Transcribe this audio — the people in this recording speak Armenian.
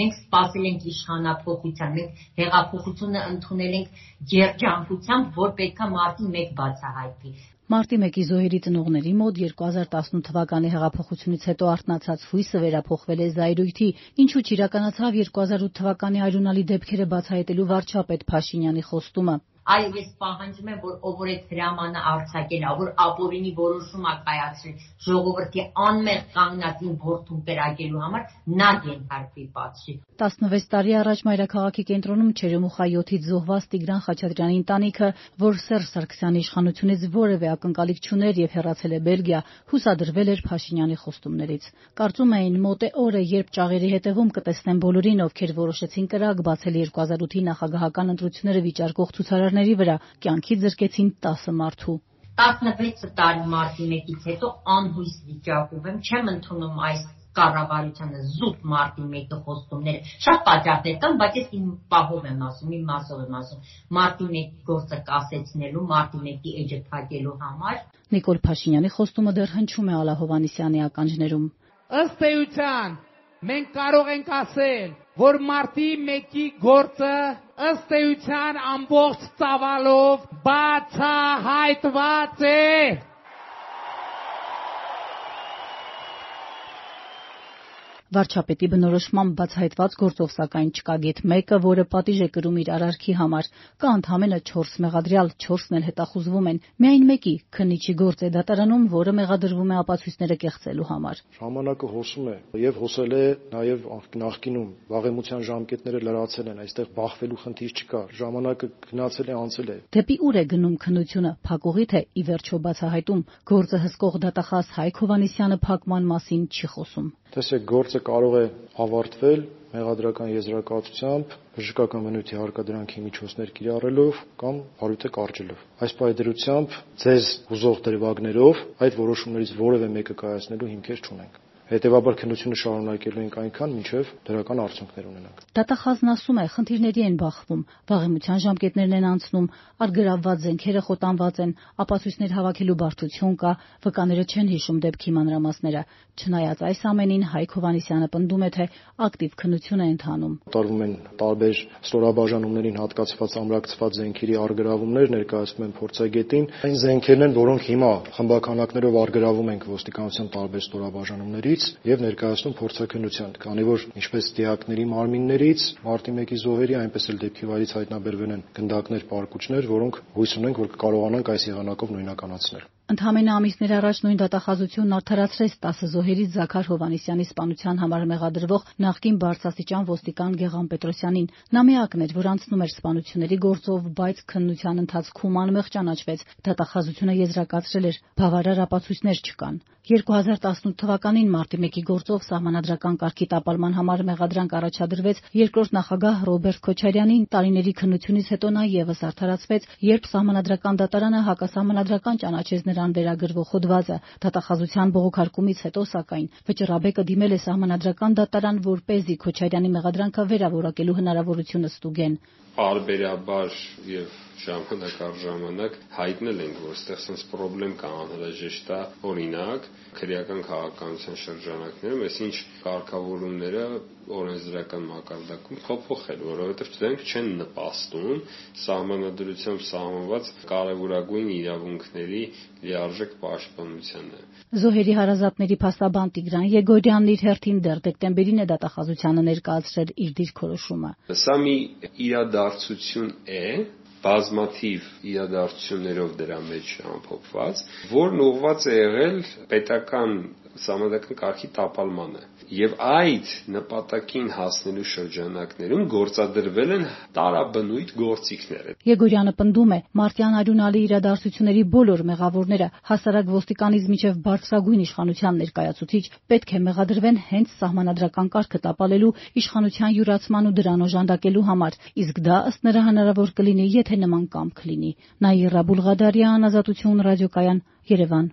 Մենք սպասել ենք իշխանափոխության, մենք հեղափոխությունը ընդունել ենք երջանկությամբ, որ պետք է մարտի 1 բացահայտվի։ Մարտի 1-ի զոհերի ծնողների մոտ 2018 թվականի հեղափոխությունից հետո արթնացած հույսը վերափոխվել է զայրույթի, ինչու չիրականացավ 2008 թվականի արյունալի դեպքերը բացահայտելու վարչապետ Փաշինյանի խոստումը։ Այո, ես պահանջում եմ, որ ով որ այդ հրամանը արձակել ա, որ ապօրինի որոշում ա կայացրել ժողովրդի անմեղ կանգնած իմ որդուն կրակելու համար, նա ենթարկվի պատժի։ 16 տարի առաջ մայրաքաղաքի կենտրոնում Չերեմուխա 7-ից զոհված Տիգրան Խաչատրյանի ընտանիքը, որ Սերժ Սարգսյանի իշխանությունից որևէ ակնկալիք չուներ եւ հեռացել է Բելգիա, հուսադրվել էր Փաշինյանի խոստումներից։ Կարծում էին՝ մոտ է օրը, երբ ճաղերի հետևում կտեսնեն բոլորին, ովքեր որոշեցին կրակ բացել 2008-ի նախագահական ընտրությունները վիճարկող ցուցարարների վրա, կյանքից զրկեցին 10 մարդու։ 16 տարի մարտի 1-ից հետո անհույս վիճակում եմ, չեմ ընդունում այս կառավարությանը զուտ մարտի 1-ի խոստումները։ Շատ պատճառներ կան, բայց ես իմ պահով եմ ասում, իմ մասով եմ ասում։ Մարտի 1-ի գործը կասեցնելու, մարտի 1-ի էջը թակելու համար Նիկոլ Փաշինյանի խոստումը դեռ հնչում է Ալա Հովհաննիսյանի ականջներում։ Ըստ էության մենք կարող ենք ասել, որ մարտի 1-ի գործը ըստ էության ամբողջ ծավալով բացահայտված է։ Վարչապետի բնորոշմամբ բացահայտված գործով սակայն չկա գեթ մեկը, որը պատիժ է կրում իր արարքի համար։ Կա ընդամենը 4 մեղադրյալ, 4-ն էլ հետախուզվում են։ Միայն մեկի՝ քննիչի գործ է դատարանում, որը մեղադրվում է ապացույցները կեղծելու համար։ Ժամանակը հոսում է եւ հոսել է նաեւ նախկինում վաղեմության ժամկետները լրացել են, այստեղ բախվելու խնդիր չկա։ Ժամանակը գնացել է, անցել է։ Դեպի ուր է գնում քննությունը, փակուղի թե ի վերջո բացահայտում։ Գործը հսկող դատախազ Հայկ Հովհաննիսյանը փակման մասին չի խոսում։ Տեսեք, գործը կարող է ավարտվել մեղադրական եզրակացությամբ, բժշկական բնույթի հարկադրանքի միջոցներ կիրառելով կամ հարույթը կարճելով։ Այս պայդրությամբ ձեզ հուզող դրվագներով այդ որոշումներից որևէ մեկը կայացնելու հիմքեր չունենք։ Հետևաբար քննությունը շարունակելու ենք այնքան, մինչև դրական արդյունքներ ունենանք։ Դատախազն ասում է, խնդիրների են բախվում, վաղեմության ժամկետներն են անցնում, արգրավված զենքերը խոտանված են, ապացույցներ հավաքելու բարդություն կա, վկաները չեն հիշում դեպքի մանրամասները։ Չնայած այս ամենին Հայկ Հովհաննիսյանը պնդում է, թե ակտիվ քննություն է ընթանում։ Տարվում են տարբեր ստորաբաժանումներին հատկացված ամրակցված զենքերի արգրավումներ, ներկայացվում են փորձագետին։ Այն զենքերն են, որոնք հիմա խմբականակներով արգրավում ենք ոստիկանության տարբեր ստորաբաժանումներից եւ ներկայացնում փորձաքննության, քանի որ ինչպես դիակների մարմիններից մարտի 1-ի զոհերի, այնպես էլ դեպքի վայրից հայտնաբերվել են գնդակներ, պարկուճներ, որոնք հույս ունենք, որ կկարողանանք այս եղանակով նույնականացնել։ Ընդամենը ամիսներ առաջ նույն դատախազությունն արդարացրեց 10 զոհերից Զաքար Հովհաննիսյանի սպանության համար մեղադրվող նախկին բարձրաստիճան ոստիկան Գեղամ Պետրոսյանին։ Նա միակն էր, որ անցնում էր սպանությունների գործով, բայց քննության ընթացքում անմեղ ճանաչվեց։ Դատախազությունը եզրակացրել էր՝ բավարար ապացույցներ չկան։ 2018 թվականին մարտի 1-ի գործով սահմանադրական կարգի տապալման համար մեղադրանք առաջադրվեց երկրորդ նախագահ Ռոբերտ Քոչարյանին։ Տարիների քննությունից հետո նա եւս արդարացվեց, երբ սահմանադրական դատարանը հակասահմանադրական ճանաչեց նրան վերագրվող հոդվածը։ Դատախազության բողոքարկումից հետո, սակայն, վճռաբեկը դիմել է սահմանադրական դատարան, որպեսզի Քոչարյանի մեղադրանքը վերավորակելու հնարավորությունը ստուգեն։ Պարբերաբար եւ ժամանակ առ ժամանակ հայտնել ենք, որ այստեղ sense problem կա անհրաժեշտ է օրինակ քրեական քաղաքականության շրջանակներում այսինչ կարգավորումները օրենսդրական մակարդակում փոփոխել, որովհետև դրանք չեն նպաստում սահմանադրությամբ սահմանված կարևորագույն իրավունքների լիարժեք պաշտպանությանը։ Զոհերի հարազատների փաստաբան Տիգրան Եգորյանն իր հերթին դեռ դեկտեմբերին է դատախազությանը ներկայացրել իր դիրքորոշումը։ Սա մի իրադարձություն է, բազմաթիվ իրադարձություններով դրա մեջ ամփոփված, որն ուղղված է եղել պետական սահմանադրական կարգի տապալմանը եւ այդ նպատակին հասնելու շրջանակներում գործադրվել են տարաբնույթ գործիքներ։ Եգորյանը պնդում է, մարտյան արյունալի իրադարձությունների բոլոր մեղավորները հասարակ ոստիկանից միջև բարձրագույն իշխանության ներկայացուցիչ պետք է մեղադրվեն հենց սահմանադրական կարգը տապալելու իշխանության յուրացման ու դրան օժանդակելու համար, իսկ դա ըստ նրա հնարավոր կլինի, եթե նման կամք լինի։ Նաիրա Բուլղադարյան, Ազատություն ռադիոկայան, Երևան։